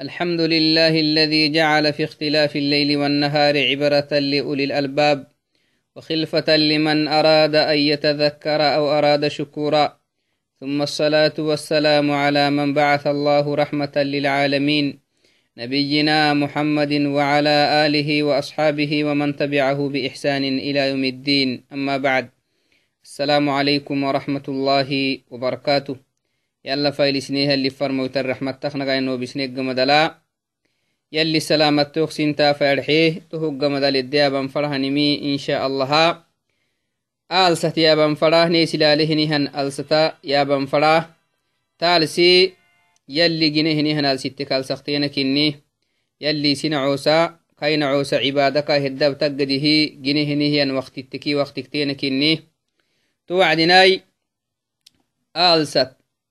الحمد لله الذي جعل في اختلاف الليل والنهار عبرة لأولي الألباب وخلفة لمن أراد أن يتذكر أو أراد شكورا. ثم الصلاة والسلام على من بعث الله رحمة للعالمين نبينا محمد وعلى آله وأصحابه ومن تبعه بإحسان إلى يوم الدين. أما بعد السلام عليكم ورحمة الله وبركاته. يلا فايل سنيها اللي فرموت الرحمة تخنق إنه بسنيق مدلا يلي سلامة توخسين تا فرحيه تهق مدل الديابا فرها نمي إن شاء الله. آلست يابا فراه نيسلاله نهن ألستا يابا فراه تالسي يلي جنيه نهن ألستك ألسختين كني يلي سنعوسا كاين عوسا عبادك هدب تقده جنيه نهن وقت التكي وقت كتين كني توعدناي آلست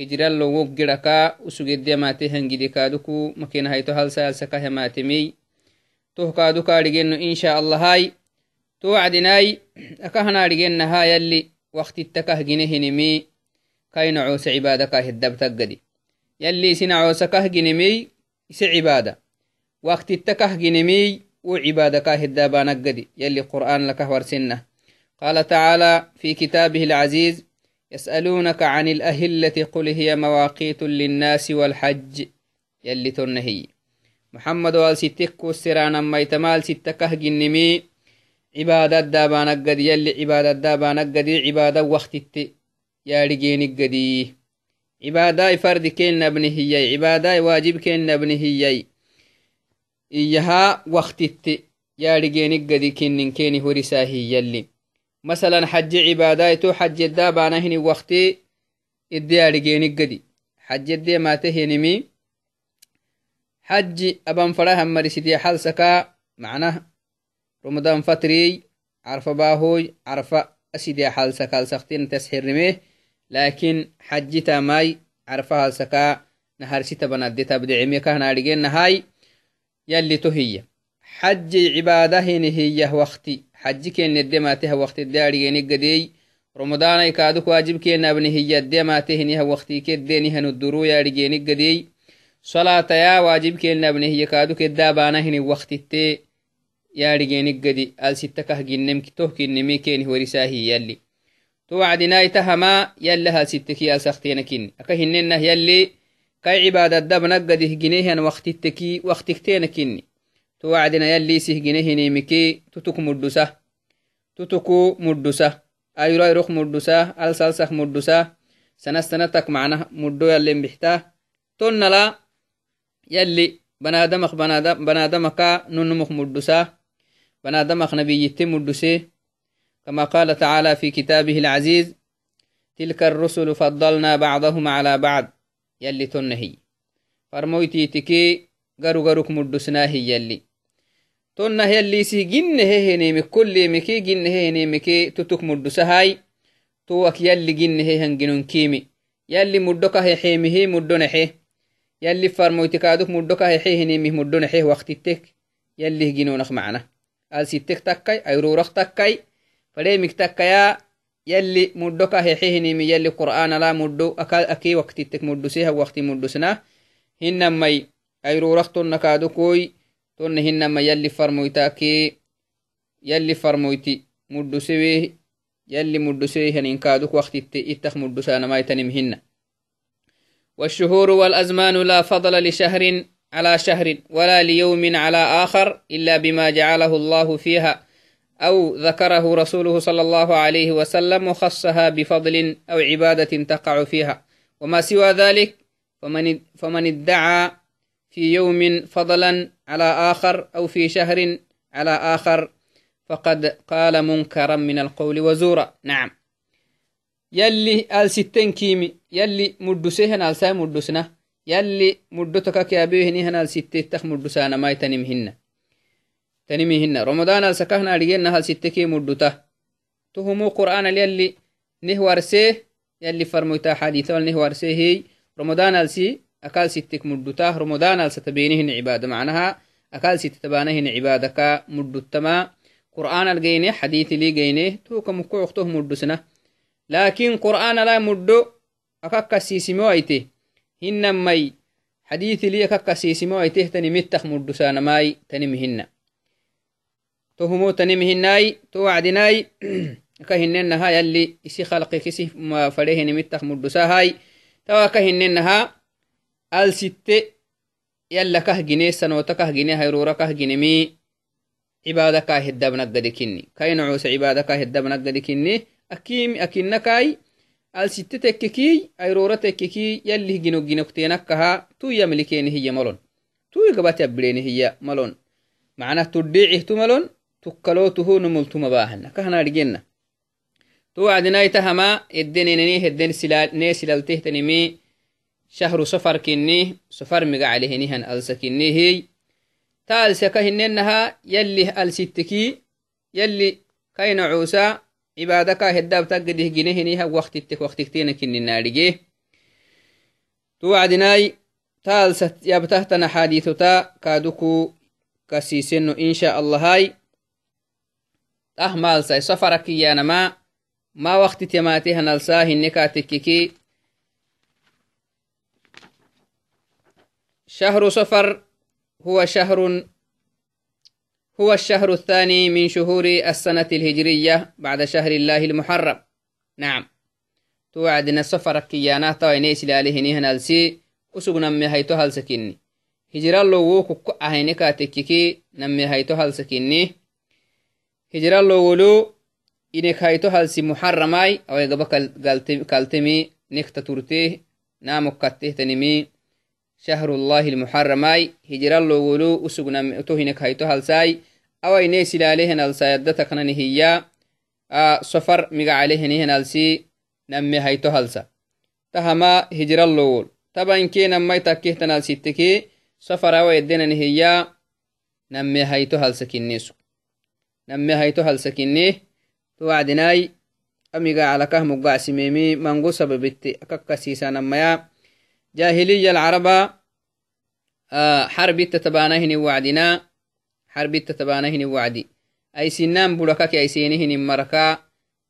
hijirallo woggiraka usugeddiamate hangidi kaaduku makina hayto halsaalsakahamatemi toh kaadu kaadhigenno insha allahai to wacdinai akahanaadhigennaha yalli waktitakah ginehinimi kaina coose cibaadakah heddabtaggadi yalli isina coosakah ginemiy ise cibaada waktitakah ginemiy wo cibaadakah heddaabanaggadi yalli qur'aan lakah warsinna قال تعالى في كتابه العزيز يسألونك عن الأهلة قل هي مواقيت للناس والحج. يلي تنهي محمد وال ستك والسرانا ما يتمال ستكه جنمي عبادة دابانا قد يلي عبادة دابانا قد عبادة وقت يا رجيني قدي عبادة فرد كين نبني هي عبادة واجب كين نبني هي إيها وقت يا رجيني قدي كين كيني هرساهي يلي. مثلا حج عبادايتو حج الدا بانا هني وقتي إدي أرجيني قدي. حج الدي ما تهنمي حج أبان فراها مرسيدي حال سكا معناه رمضان فتري عرفة باهوي عرفة أسيدي حال سكا سختين تسحر رميه لكن حج تاماي عرفة سكا نهار سيتا بنادي تبدي عمي كهنا نهاي يلي تهي حج عبادة هي وقتي. حج كين ندماته وقت الداري نقدي رمضان يكادك واجب كين أبن هي الدماته نها وقت كديني هن الدرو يا رجي نقدي صلاة يا واجب كين أبن هي كادك الدابانه وقت التي يا رجي نقدي أل ستكه جنم كتوه كنمي كين ورساهي يلي. توعدنا يتهما يلا هل ستك يا سختين كين أكهننا يلي كاي عبادة دب نقده جنيه وقت التكي وقت كتين كني توعدنا يلي سهجنه مكي تتك مدسة تتكو مدسة أيرو أيروخ مدسة ألسلسخ مدسة سنة سنتك معنا. مدو يلي بحتا تون لا يلي بنادمك بنادم بنادمك ننمخ مدسة بنادمك نبي يتم مدسة كما قال تعالى في كتابه العزيز تلك الرسل فضلنا بعضهم على بعض. يلي تنهي. فرمويتي تكي غرو غروك مدسناهي يلي. تونا هي اللي سي جن هي هني مكل مكي جن هي هني مكي توتك مدوسا هاي توك يلي جن هي هنجنون كيمي يلي مدوكا هي حيمي هي مدونا هي يلي فرموتك ادوك مدوكا هي هي هني مي مدونا هي وقت التك يلي هجنون اخ معنا قال سي تكاي ايرو رخ تكاي فلي مك تكايا يلي مدوكا هي هي هني مي يلي قران لا مدو اكل اكي وقت التك مدوسي وقت مدوسنا هنما اي ايرو رخ تونا كادوكوي tonna hinama yalli farmoytaake yalli farmoyti يلي مدسيه إنكادك وقت إتخ مدسانا ما يتنمهن والشهور والأزمان لا فضل لشهر على شهر ولا ليوم على آخر إلا بما جعله الله فيها أو ذكره رسوله صلى الله عليه وسلم وخصها بفضل أو عبادة تقع فيها وما سوى ذلك فمن, فمن ادعى في يوم فضلا على آخر أو في شهر على آخر فقد قال منكرا من القول وزورا. نعم. يلي آل ستين كيمي يلي مدسيهن آل ساي مدسنا يلي مدتك كيابيهن آل ستين تخ مدسانا ما يتنمهن ramadan alsakahna adhigenna hal sitteki mudduta tuhumu qur'an al yalli nih warsee yalli farmoyta xadiثawal nih warsee hey alsi akal sittik mudduta ramadan alsa tabenihin cibada macnaha akal sitti tabanahin cibadaka muddutama qur'an al geyne xadiثi li geyne tuka mukucuktoh muddusna lakin qur'an ala muddo akakkasiisimo aite hinnammai xadiثi li akakkasiisimo aitehtani mittak muddusanamai tanimihinna tohumo tanimihinai to wacdinai ka hinenaha yalli isi khalqi kisi fadehini mittak muddusahay tawa ka hinenaha al sitte yalla kah gine sanota kah gine hayrora kah ginemi عبادة كاه الدبنك قدكني كاي نعوس عبادة كاه الدبنك قدكني أكيم أكينا كاي al sitte tekkeki ayrora tekkeki yalli ginok ginoktenakkaha tu yamlikeni hiya malon tu gabati abireni hiya malon macnah tuddiicihtu malon tukkalotuhu numultuma bahana kahanaadhigenna tu wacdinaitahama eddeneneni hedden nee silaltehtanimi shahru sofar kinni sofar miga calehenihan alsa kinnihiy ta alsaka hinenaha yalli alsitteki yalli kaina cuusa cibaadaka heddaabtaggedih ginehiniha waktittek waktiktenakininaadhige tu wacdinai ta alsa yabtahtana xaadiitota kaaduku kasiiseno insha allahai ah maalsai safarakkiyanama ma waktit yamatehanalsa hinekaatekkeki شهر صفر هو شهر هو الشهر الثاني من شهور السنة الهجرية بعد شهر الله المحرم. نعم. توعدنا السفر كيانا تويني سلاله نهن السي أسوغ نمي هيتو هل سكيني هجرا لو وكو أهينكا تككي نمي هيتو هل سكيني هجرا لو ولو إنك هيتو هل سي محرماي أو يقبا كالتمي نكتا تورتيه نامو كتيه تنمي شهر الله المحرماي هجرا لو ولو أسوغ نمي توهنك هيتو هل ساي awai silaalehen alsa yaddataknani hiya sofar miga calehenihen alsi namme hayto halsa tahama hijrallowol tabanke nammai takkehtan alsitteke sofar awa yeddenani hiya namme hayto halsa kinnesu namme hayto halsa kinne to wacdinai amiga calakah mugacsimemi mango sababitte akakkasiisa nammaya jahiliya alcaraba xarbitta tabanahini wacdina حربت تبانهن وعدي. أي سنان بلوكك أي سينهن مركا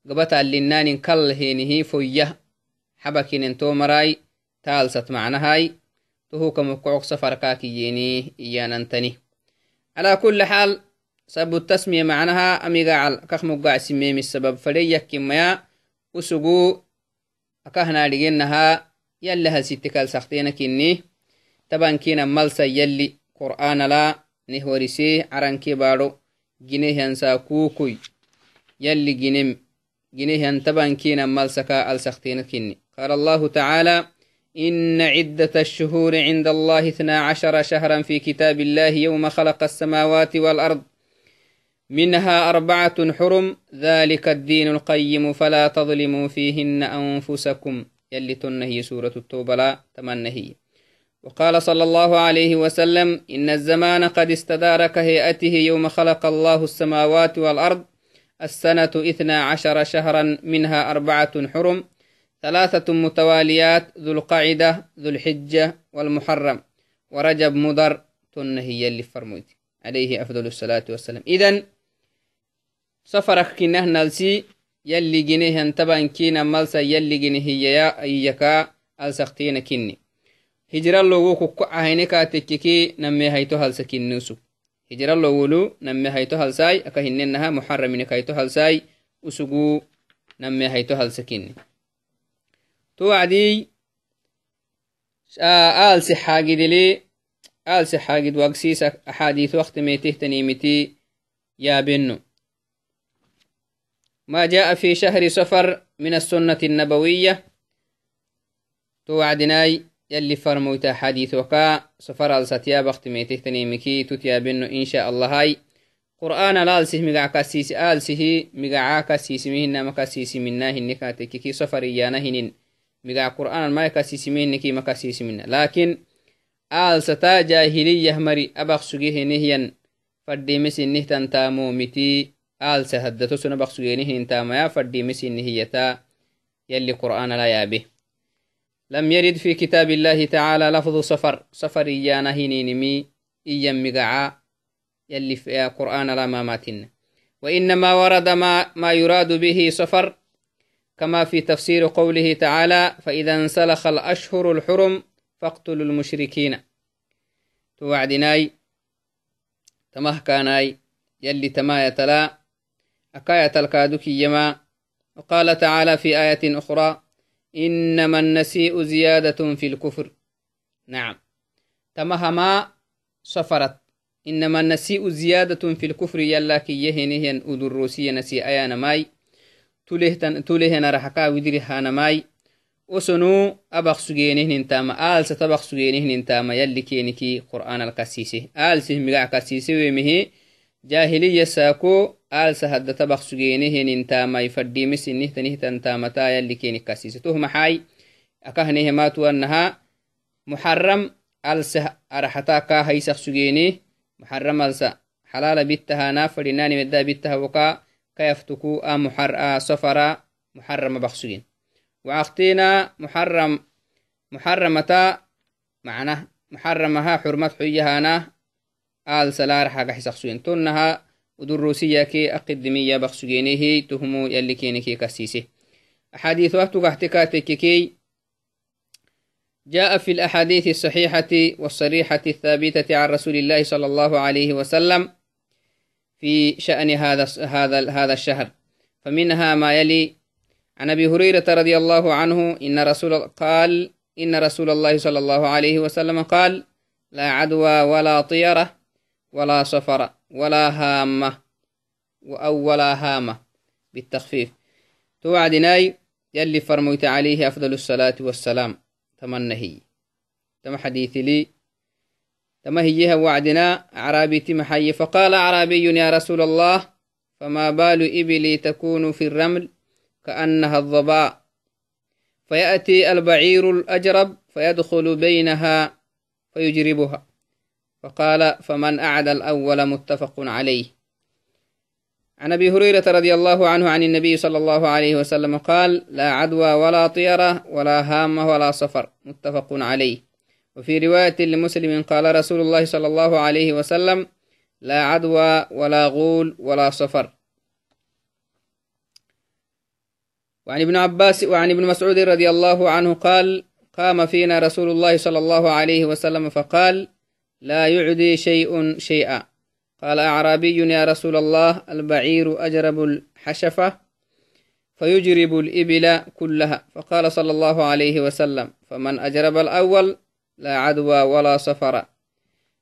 قبط اللنان كالهنه فيه حبكين انتو مراي تالست معنهاي. تهو كمقعق سفركاك يني إيانانتني على كل حال سبب التسمية معناها أميقا على كخ مقع سميم السبب. فليك كميا وسقو أكهنا لجنها يلي هل ستكال سختينك إني تبان كينا ملسا يلي قرآن لا nehwarise caranke baadho ginehyansa kukuy yalli ginem ginehyan tabankina malsaka alsaktenakini قال الله تعالى إن عدة الشهور عند الله اثنا عشر شهرا في كتاب الله يوم خلق السماوات والأرض. منها أربعة حرم. ذلك الدين القيم فلا تظلموا فيهن أنفسكم. يلي تنهي سورة التوبة لا تمنهي. وقال صلى الله عليه وسلم إن الزمان قد استدار كهيئته يوم خلق الله السماوات والأرض. السنة إثنا عشر شهرا منها أربعة حرم ثلاثة متواليات ذو القعدة ذو الحجة والمحرم. ورجب مضر تنهي اللي فرموت. عليه أفضل الصلاة والسلام. إذن سفرك كنه نلسي يلي جنيه انتبا كينا ملسا يلي جنيه يا إيكا ألسختين كني hijiralogo kukko ahine katekkeki namme hayto halsa kinnusu hijiralowolu namme hayto halsai aka hinenaha muharamine kayto halsai usugu namme hayto halsa kinni to wacdii aalsi xaagidili aalsi xaagid wagsiisa axaadiis waktimeetehtanimiti yaabeno ما جاء في شهر صفر من السنة النبوية. توعدناي يلي فرمويتا حديث وكا سفر ميتهتني مكي تتيابنو إن شاء الله هاي. قرآن لالسه مقع كسيس آلسه مقع كسيس مهن ما كسيس منا هن كاتكي سفر إيانا هنين. مقع قرآن ما كسيس مهن كي ما كسيس منا. لكن آلستا جاهلية مري أبخ سجيه نهيا fadhiimisinnih taamoomiti aalsa haddato suna baqsugeenihin taamaya fadhiimisinihiyata يلي قرآن لا يابه لم يرد في كتاب الله تعالى لفظ سفر. سفر إيانا هنينمي إيام مقعا يلي في قرآن لا ما ماتن وإنما ورد ما, ما يراد به سفر كما في تفسير قوله تعالى فإذا انسلخ الأشهر الحرم فاقتلوا المشركين. توعدناي تمه كاناي يلي تما يتلا أكاية الكادك يما. وقال تعالى في آية أخرى إنما النسيء زيادة في الكفر. نعم. تمهما سفرت. إنما النسيء زيادة في الكفر يلا كي يهنهن أدروسي نسي أيان ماي. تلهن رحكا ودري هانا ماي وسنو أبق سجينه ننتاما آل ستبق سجينه ننتاما يلي كينكي قرآن الكسيسي آل سهمقع كسيسي ومهي جاهلية ساكو مسنه تنه تنتامتا يلي كينك كسيسي تهم حاي أكهنه ماتو أنها محرم آل سه أرحتا كا هيسق سجينه محرم ألسا حلال بيتها نافر ناني مدى بيتها وكا كيفتكو محر سفرا محرم محرمتا معناه محرمها حرمت حيهانا آل سلار حاجة حسقسوين تنها ودروسية كي أقدمية بخسجينيه تهمو يلي كينكي كسيسي. أحاديث وقت كي جاء في الأحاديث الصحيحة والصريحة الثابتة عن رسول الله صلى الله عليه وسلم في شأن هذا هذا هذا الشهر. فمنها ما يلي عن أبي هريرة رضي الله عنه إن رسول قال إن رسول الله صلى الله عليه وسلم قال لا عدوى ولا طيرة ولا صفر ولا هامة. أو ولا هامة بالتخفيف. توعدناي يلي فرميت عليه أفضل الصلاة والسلام. تمنهي. تم حديث لي. تم هيها وعدنا. عرابي تمحي فقال عربي يا رسول الله فما بال إبلي تكون في الرمل كأنها الضباء. فيأتي البعير الأجرب فيدخل بينها فيجربها. فقال فمن أعد الأول متفق عليه. عن أبي هريرة رضي الله عنه عن النبي صلى الله عليه وسلم قال لا عدوى ولا طيرة ولا هامه ولا صفر. متفق عليه. وفي رواية لمسلم قال رسول الله صلى الله عليه وسلم لا عدوى ولا غول ولا صفر. وعن ابن عباس وعن ابن مسعود رضي الله عنه قال قام فينا رسول الله صلى الله عليه وسلم فقال لا يعدي شيء شيئا. قال أعرابي يا رسول الله البعير أجرب الحشفة فيجرب الإبل كلها. فقال صلى الله عليه وسلم فمن أجرب الأول لا عدوى ولا سفر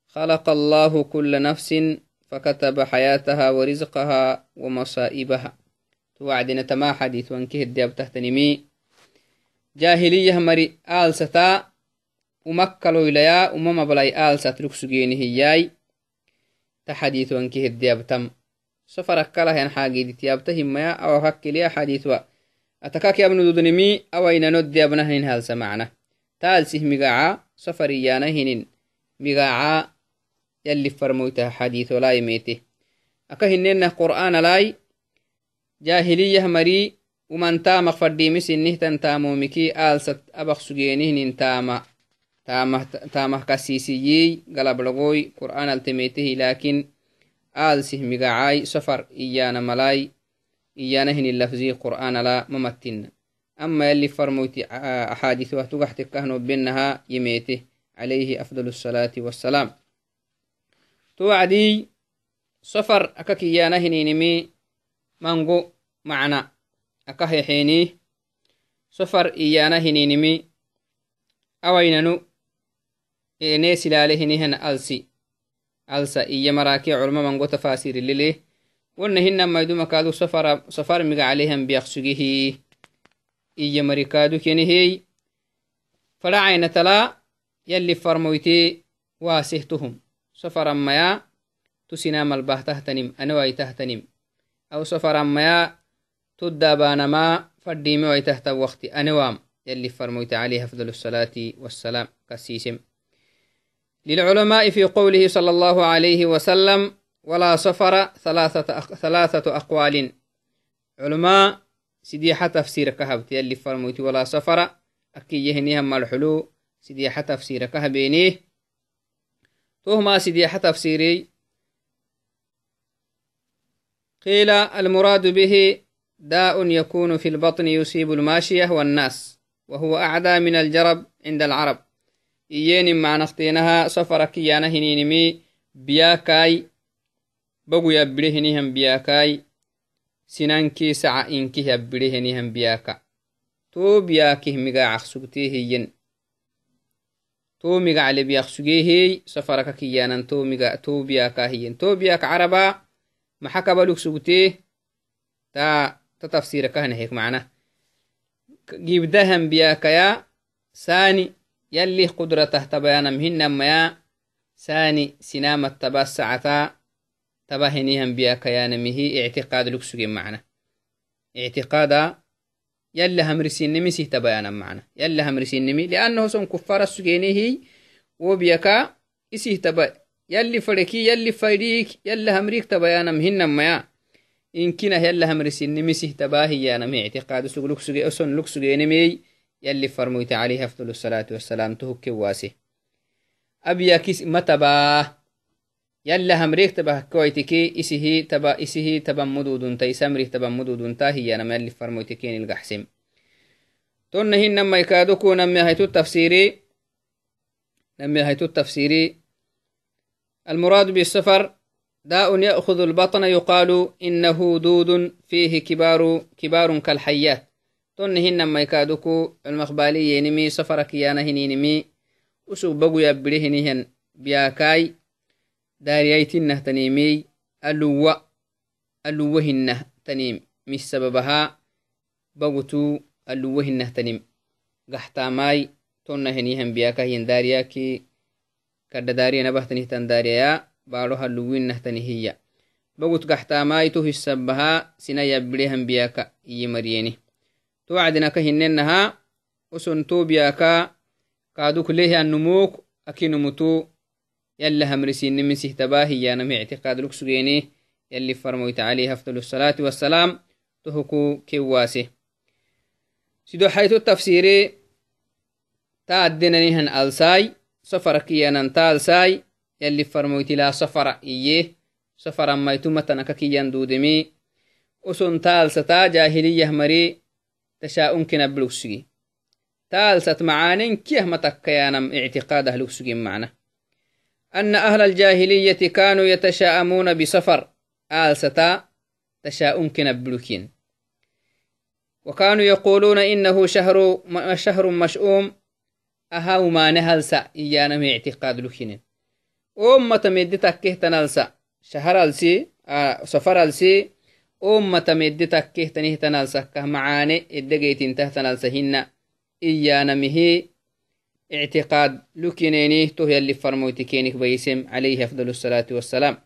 خلق الله كل نفس فكتب حياتها ورزقها ومصائبها. توعدنا تما حديث وانكه الدياب تحتنمي. جاهلية مري آل ستا umakkaloylaya umamablai aalsatruksugeenihiyaay ta xadiiwankeheddiyabtam sofarakkalahan xaageedityabta himmaya awakakkeliya xadiitwa atakakabnududnimi awainanoddiyabnahnin halsa macna. Taalsih migaaca sofariyaanahinin migaaca yalli farmoyta xadiitolai meete aka hinenah qur'aanalai jahiliyah mari umantamaq fadhiimi sinnih tan taamomiki aalsat abaq sugeenihnintama tamahkasisiyey galablagoy qur'an altemetehi laakiin aadisih migacai safar iyana malai iyana hini lafzi qur'an ala ama yali farmoyti axaadithuha ah tugaxtekahnobenaha yemete alayhi afdal asalaati wasalaam to wacdii safar akak iyana hininimi mango macna akah yaxeni safar iyana hininimi awainanu ene silale hinihan alsi alsa iya maraki culma mango tafasirilile wonna hinan maidumakaadu safar miga calehan biyaqsugihi iya marikaadu kenehey fadhacaina tala yalli farmoyte waasehtohum safaramaya tusinamalbahtahtanim anawaitahtanim أو سفر ما تدابانما فرديمي ويتهت وقت أنوام يلي فرميت عليه أفضل الصلاة والسلام كسيسم للعلماء في قوله صلى الله عليه وسلم ولا سفر ثلاثة, ثلاثة أقوال علماء سديحة تفسير كهبت يلي فرموتي ولا سفر أكي يهنيها مرحلو سديحة تفسير كهبينيه تهما سديحة تفسيري. قيل المراد به داء يكون في البطن يصيب الماشية والناس وهو أعدى من الجرب عند العرب إيين مع نختينها سفرك يانا هنينمي بياكاي بغو يبري هنيهم بياكاي سنانكي سعى إنكي يبري هنيهم بياكا تو بياكيه مغا عخسوكتي هيين تو مغا علي بياخسوكي هي سفرك كيانا تو مغا تو بياكا هيين تو بياك عربا محكا بلوك سوكتي تا تتفسيرك هنا يلي قدرته تبانا مهنا ميا ساني سنام التبا الساعتا تباهنيهم بياكيا نمهي اعتقاد لكسوك معنا. اعتقادا يلي همرسين نمي سيه تبانا معنا. يلي همرسين نمي لأنه سن كفار السجيني هي وبيكا إسيه تبا يلي فريكي يلي فريك يلي همريك تبانا مهنا ميا inkina yalahamrisinnimisih tabahiyanami يلي فرميت عليه أفضل الصلاة والسلام تهك واسي أبي يكيس متبا يلي هم ريك تبا كويتكي إسيه تبا إسيه تبا مدودون تا إسام ريك تبا مدودون تا هي نما يلي فرميتكي نلغحسم تنهي نما يكادوكو نما هيتو التفسيري. نما هيتو التفسيري. المراد بالسفر داء يأخذ البطن يقال إنه دود فيه كبار كبار كالحيات. تنهن ما يكادوكو المخبالي ينمي سفرك يانا هنينمي. وسو بقو يبرهنهن بياكاي. داريايتنه تنيمي. اللوة اللوهنه تنيم. مش سببها. بقوتو اللوهنه تنيم. قحتاماي تنهنهن بياكاين دارياكي كرد داريا نبهتنه تنداريا baaro halluwinnahtani hiya bogut gaxtaamaitu hissabaha sina yabbirehan biyaka iyi mariyeni to wacdinaka hinennaha uson tobiyaka kaduk lehianumok akinumutu yalla hamrisini misihtabaa hiyanami ictiqaadluk sugeeni yalli farmoyta alayhi afdalu salaati wasalaam tohuku kewaase sido hayto tafsire ta addinanihan alsaai safara kiyanan ta alsaai yalli farmoytilaa safara iye safaran maytumatanaka kiyan duudemi uson ta alsataa jahiliyah mari tashaa'unkina bilugsigi taalsat macaanen kiyah matakkayanam ictiqaadah lugsugin macna أن أهل الجاهلية كانوا يتشاءمون بسفر آل ستا تشاؤم كنبلكين وكانوا يقولون إنه شهر شهر مشؤوم أهاو ما نهلسا إيانا اعتقاد لكين ummata meddi takkehtanalsa shaharalsi safaralsi ummata meddi takkehtanihtanalsakkah macaane eddegeytintahtanalsa hinna. Iyaanamihi اعتقاد لكنيني تو يلي فرموتي كينك بيسم عليه أفضل الصلاة والسلام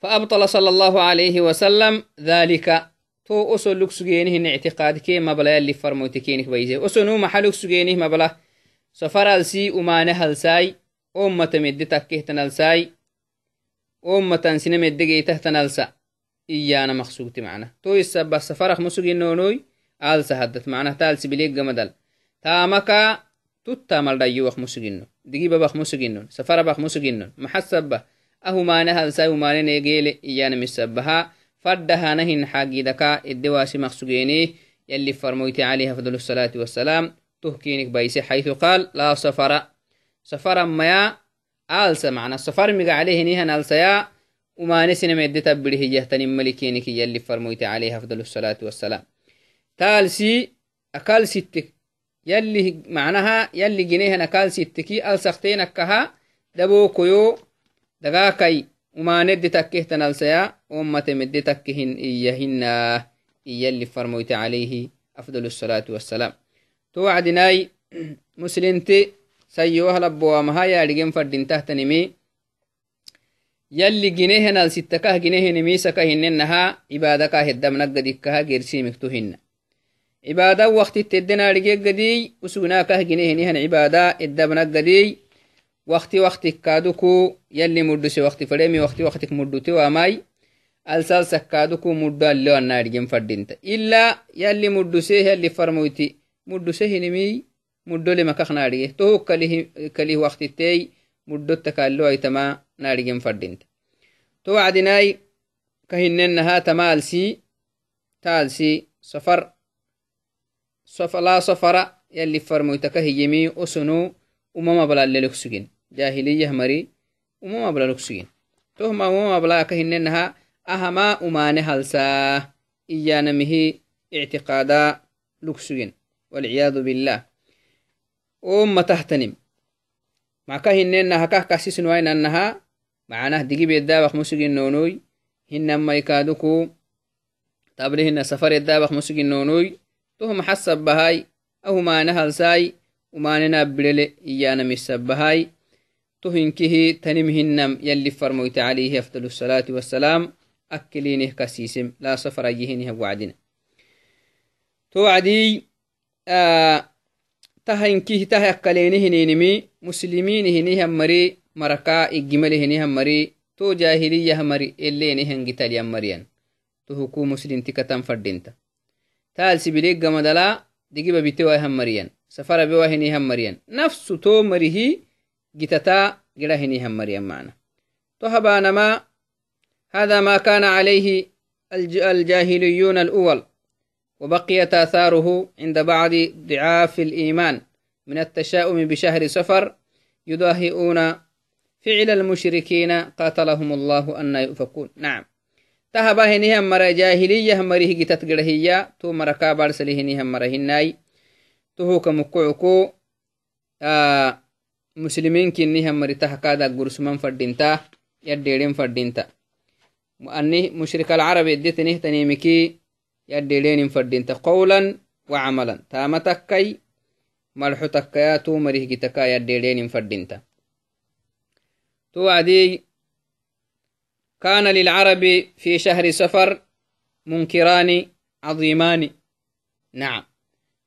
فأبطل صلى الله عليه وسلم ذلك تو أسو لك سجينه اعتقاد كي مبلا يلي فرموتي كينك بيسم أسو نو محلوك سجينه مبلا سفر السي أمانه هلساي ummata medde takkehtanalsai ummatan sine meddegeytahtanalsa iyana maqsugti mana to isaba safarak musuginonoi alsa haddat mana talsi bileggamadal taamaka tuttamal dhayyowak musugino digibabak musuginon safarabak musuginon maxasaba ahumane halsai humane negeele iyana misabaha fadahanahin xagidaka eddewaasi maqsugeni يلي فرميت عليه أفضل الصلاة والسلام تهكينك بيسي حيث قال لا سفر سفرا ميا آلسا معنا السفر مقا عليه نيهن آلسيا وما نسنا ميدي تبري هي يهتني ملكينك يلي فرمويت عليه أفضل الصلاة والسلام. تالسي أكال ستك. يلي معناها يلي جنيهن أكال ستكي ألسختين أكها. دبو كيو. دقاكي وما ندي تكيه تنالسيا وما تمدي تكهن إيهن. يلي فرمويت عليه أفضل والسلام توعدناي مسلمتي sayyowahlabboamaha yaadhigen fadintahtanimi yalli ginehenal sittakah ginehenimiisaka hinnenaha ibadaka heddamnaggadikkaha gersimiktu hinna cibaada wakti teddenaadhigegadiy usugnakah ginehenihan cibaada eddabnaggadiy وقتي وقتك كادوكو يلي مدوسي وقتي فريمي وقتي وقتك مدوتي واماي alsal sakkaaduku muddo alleo annaadhigen fadhinta illa yalli muddusee yalli farmoyti mudduse hinimi muddole makak naadhige tohu kalih waqtitey muddotta kaallo aytama naadhigen fadhinta to wacdinaai kahinenaha tamaalsi taalsi safar laa safara yalli farmoytaka hiyemi osonu umama balalelok sugin jahiliyah mari umama balalok sugin tohma umama balaa kahinenaha ahama umane halsaa iyanamihi ictiqaada lugsugin walciyadu billah oma tahtanim maka hinena hakah kasisnuainanaha macanah digibeddabak musugin nonoy hinamaikaduku table hina safareddabak musugin nonoy toh maxasabahai ahumane halsaai umanena birele iyanamisabahai tohinkihi tanim hinam yalli farmoyte alayhi afdal الصلاة والسلام أكلينه كسيسم لا سفر يهينه وعدنا توعدي تهكو مسلم تكتن فردينتا. تال سبيليك جمدلا دقيبة بيتوا هم مريان. سفر بوا هنيه مريان. نفس تو مريه جتتا جرا هنيه مريان معنا. تو هبانما هذا ما كان عليه الجاهليون الأول. وبقيت آثاره عند بعض ضعاف الإيمان من التشاؤم بشهر سفر يضاهئون فعل المشركين قاتلهم الله أن يؤفكون. نعم. تهبا هنهم مرة جاهلية مريه جتت قرهية تو مركا بارسله هنهم مرة هناي. تهو كمكعكو آه مسلمين كنهم مرة تهكادا قرسمان فردينتا يديرين فردينتا. أني مشرك العرب ادتنه تنيمكي يدلين فردين قولا وعملا. تامتكي ملحو تكياتو مريه جتكا يدلين فردين توعدي كان للعرب في شهر سفر منكران عظيمان. نعم.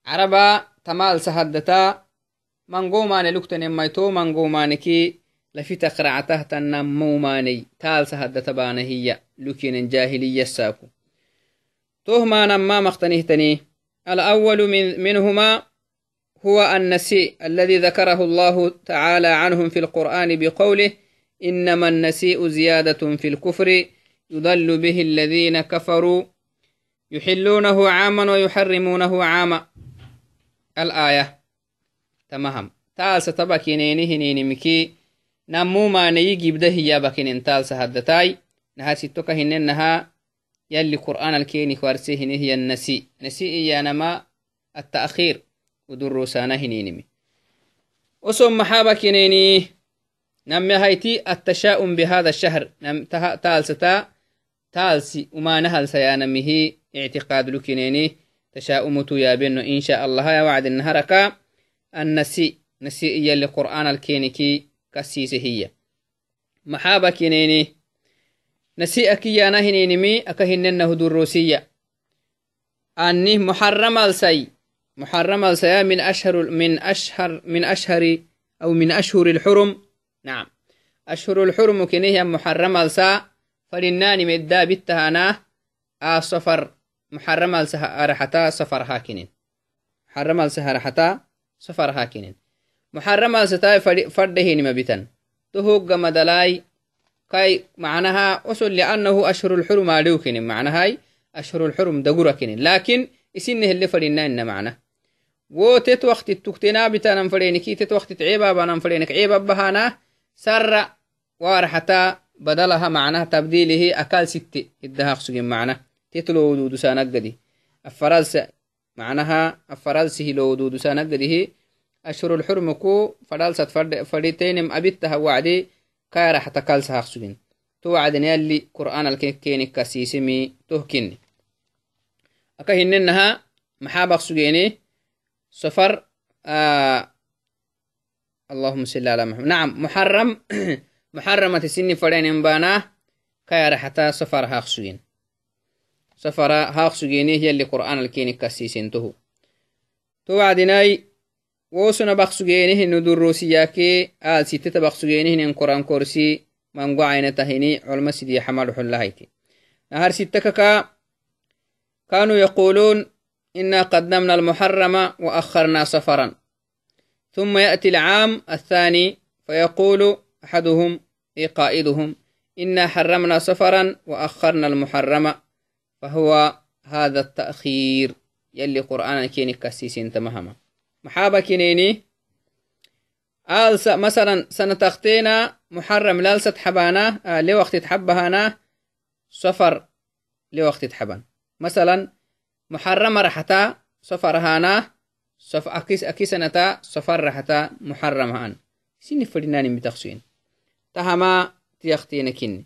عربا تمال سهدتا. منقومان لكتن ميتو منقومانكي لفي قرعته تنموماني. تال سهد تبان هي لكن جاهلية ساكو. تهما نما مختنهتني الأول من منهما هو النسيء الذي ذكره الله تعالى عنهم في القرآن بقوله إنما النسيء زيادة في الكفر يضل به الذين كفروا يحلونه عاما ويحرمونه عاما. الآية. تمام. تعال ستبكينينه نينمكي namumaanayi gibda hiyabakinintaalsa haddatai nahasittoka hinenaha yalli qur'an alkeni warse hine hiya nasi nasi iyanama التأخير. ودروسانا هنينمي وسم محابكنيني نم هايتي التشاؤم بهذا الشهر. نم تالستا تالسي وما نهل سيانمه اعتقاد لكنيني تشاؤمتو يا بنو إن شاء الله يا وعد النهركا النسي. نسي إيا لقرآن الكينكي كسيسه هي. محابا كنيني نسيئة كيانا هنينمي أكهننه دروسية أني محرم السي. محرم السي من أشهر من أشهر من أشهر أو من أشهر الحرم. نعم. أشهر الحرم كنيه محرم السا. فلناني مدى بالتهانا السفر محرم السا رحتا سفر هاكنين. محرم السا رحتا سفر هاكنين. محرم ستاي فرده نما بتن تهوج مدلاي كاي معناها أصل لأنه أشهر الحرم عليوكن معناها أشهر الحرم دقركن لكن إسنه اللي فرينا إن معناه. وتت وقت التكتنا بتانا فرينكي تت وقت تعيبا بنا فرينك. عيبا بهانا سر وارحتا بدلها معناه تبديله أكال ست الدهاق سجن معناه. تتلو ودود سانك دي الفرز معناها الفرز لو ودود سانك دي أشهر الحرم كو فدالسات فديتينم أبيتها وعدي كايرا حتى كالسها خسوين تو وعدني يلي قرآن الكيني كاسيسمي تهكني أكا هننها محابق سجيني سفر آه اللهم صل على محمد. نعم محرم. محرمة سن فرين بانا كايرا حتى سفر هاخسوين سفر هاخسويني يلي قرآن الكيني كاسيسين تهو تو وعدناي wosuna baksugeenihin durusiyaake aal sitteta baksugeenihin koran korsi mango aynatahini culma sidii xamaluxullahayti nahar sittakaka كانوا يقولون إنا قدمنا المحرم وأخرنا سفرا. ثم يأتي العام الثاني فيقول أحدهم أي قائدهم إنا حرمنا سفرا وأخرنا المحرم فهو هذا التأخير. يلي قرآن كيني كسيسين تمهما كينيني آل مثلا سنة تختينا محرم لالسة حبانا آه لوقت تحبهانا سفر لوقت تحبان. مثلا محرم رحتا سفر هانا سف أكيس أكيسنتا سفر رحتا محرم هان. سين فدناني بتخسين تهما تيختين كني.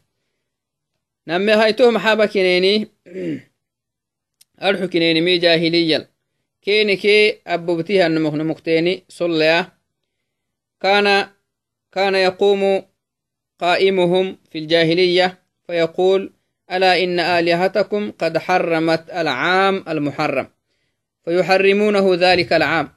نمي هايتو محابا كينيني أرحو كينيني مي جاهليا كيني كي أبوبتيها نمخ نمختيني صليا كان كان يقوم قائمهم في الجاهلية فيقول ألا إن آلهتكم قد حرمت العام المحرم فيحرمونه ذلك العام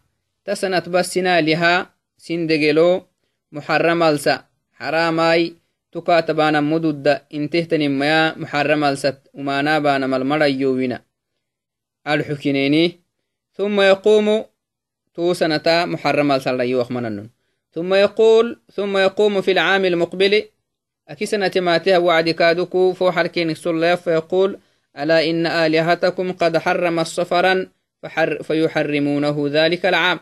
تسنت بسنا لها سندقلو محرم السا حراماي تكاتبانا مدد انتهتني ميا محرم السا وما بانا ملمر يوينا الحكينيني ثم يقوم توسنتا محرم السا يوخمنن ثم يقول ثم يقوم في العام المقبل. أكسنا تماتها وعد كادوكو فوحر كين فيقول ألا إن آلهتكم قد حرم الصفرا فحر فيحرمونه ذلك العام.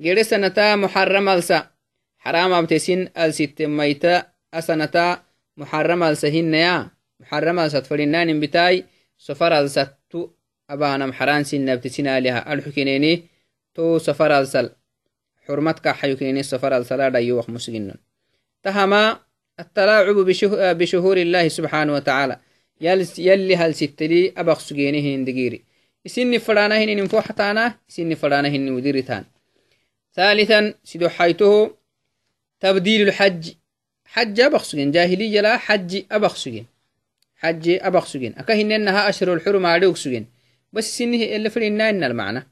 غير سنتا محرم السا حرام أبتسين الست ميتا. أسنتا محرم السهن يا محرم السات فلنان بتاي. سفر السات سفر السل. حرمتك حيكيني سفر السلا دايوخ مسجنن. تهما التلاعب بشهور الله سبحانه وتعالى. يلي هل ستلي أبغ سجينهن دقيري إسني فرانهن ننفو حتانا إسني فرانهن وديرتان ثالثا سيدو حيته تبديل الحج. حج أبغ سجين. جاهلية لا حج أبغ سجين. حج أبغ سجين. أكهن إنها أشهر الحرم عليك سجين. بس سنه اللي فرينا إن المعنى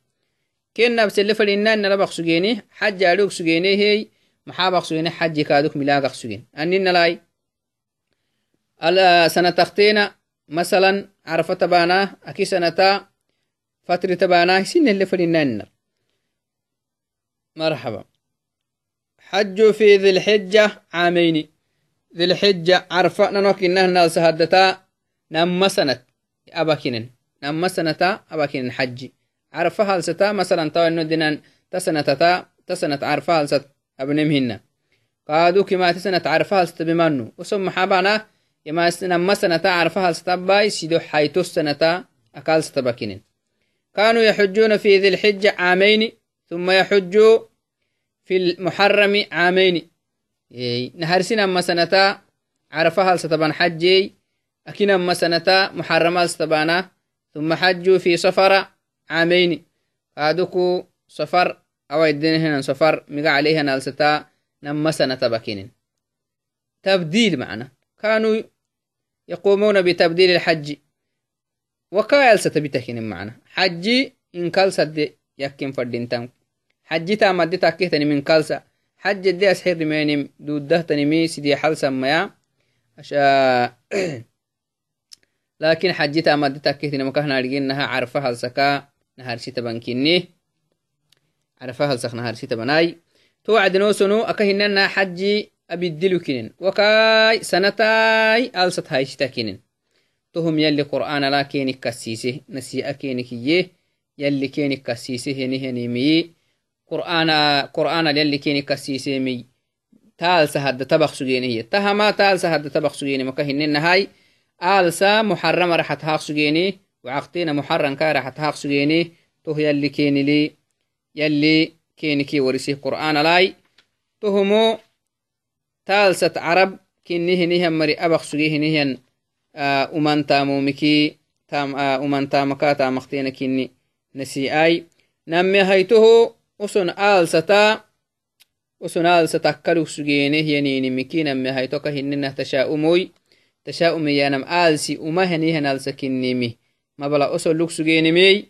كنا بس اللي فرينا إن لبغ سجيني حج عليك سجيني هي maxaa sugine xaji kaaduk milaagaq sugen aninalai sana taktena masalan carfa tabana aki sanata fatri tabana sinele fadinainar مرحبا. حج في ذي الحجة عامين ذي الحجة عرفة ننوك إنه نال سهدتا نم سنة أباكين نم سنة أباكين حج عرفة هالستا مثلا تو إنه دينان تسنة تسنة عرفة هالست abnemhinna kaadu kimatisana carfahalsta bimanu usom maxabana nama sanata carfahalstabai sido xayto sanata akalstabakinen كانوا يحجون في ذي الحجة عامين ثم يحجوا في المحرم عامين. نهرسنا أما سنتا عرفها ستبان حجي أكين أما سنتا محرم ستبانا ثم حجوا في سفر عامين. قادوكو سفر أو هنا سفر مقع عليها نالستا نما سنة بكين تبديل معنا. كانوا يقومون بتبديل الحج. وكايل ستبتكين معنا. حجي إن كالسة دي يكين فردين حجي تام دي تاكيتني من كالسة حج دي أسحر ميني دودة تنمي سيدي حل سميا أشا لكن حجي تام دي تاكيتني مكهنا لقينها عرفها السكا نهار ستبنكيني عرفها السخنا هارسي تبناي توعد نوسنو أكهننا حجي أبدلو كنن. وكاي سنتاي ألست هايشتا كنن. تهم يلي قرآن لا كيني كسيسه نسي أكيني كيه يلي كيني كسيسه هني هني مي. قرآن قرآن يلي كيني aalsa muxarama raxat haaq sugeeni wacaqtina muxaranka raxat haaq toh yalli kenili yalli kenike warisih qur'aanalai tohumo taalsat carab kinihinihan mari abaq sugehinihan umantamomiki umantamaka tamaqtena kini nasi'ai namme haitoho oson aalsata oson aalsata sugeene yanini miki namme haitoka hininah tashaa'umoy أمان تامومكي تام أمان تامكا تامختين كني نسي أي نمي هيته أسن آلستا أسن آلستا كلو سجينه ينيني مكي نمي هيتوك هننه تشاؤموي تشاؤمي يانم آلسي أما هنيهن آلسا كنيمي ما بلا أسن لوك سجيني مي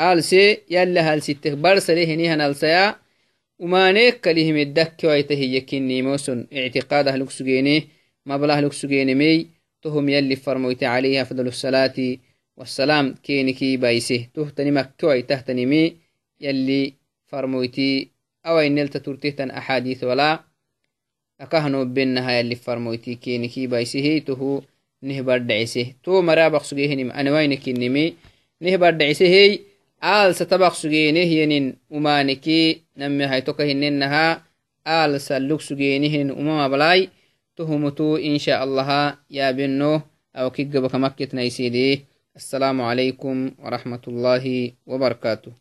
alse yalla halsitte barsale hinihan alsaya umaneek kalihimeddakke waitahiyyakinimoson ictiqaadah lug sugeene mablah lug sugeene tohum yalli farmoyte calayhi afdal salaati wasalaam keenikii bayse tohtani makke waitahtanimi yalli farmoyti awainelta turtehtan axaadiis walaa akahnobenaha yalli farmoyti keenikii baysehe tohu nehbadhacise to marabaq sugehenim anawainekinimi nehbadhacisehey aalsa tabaq sugeenehyenin umaneki name haytoka hinenaha aalsa lug sugeenihinin umamablai tohumutu insha allaha yaabeno awkigabakamakketnaisede السلام عليكم ورحمة الله وبركاته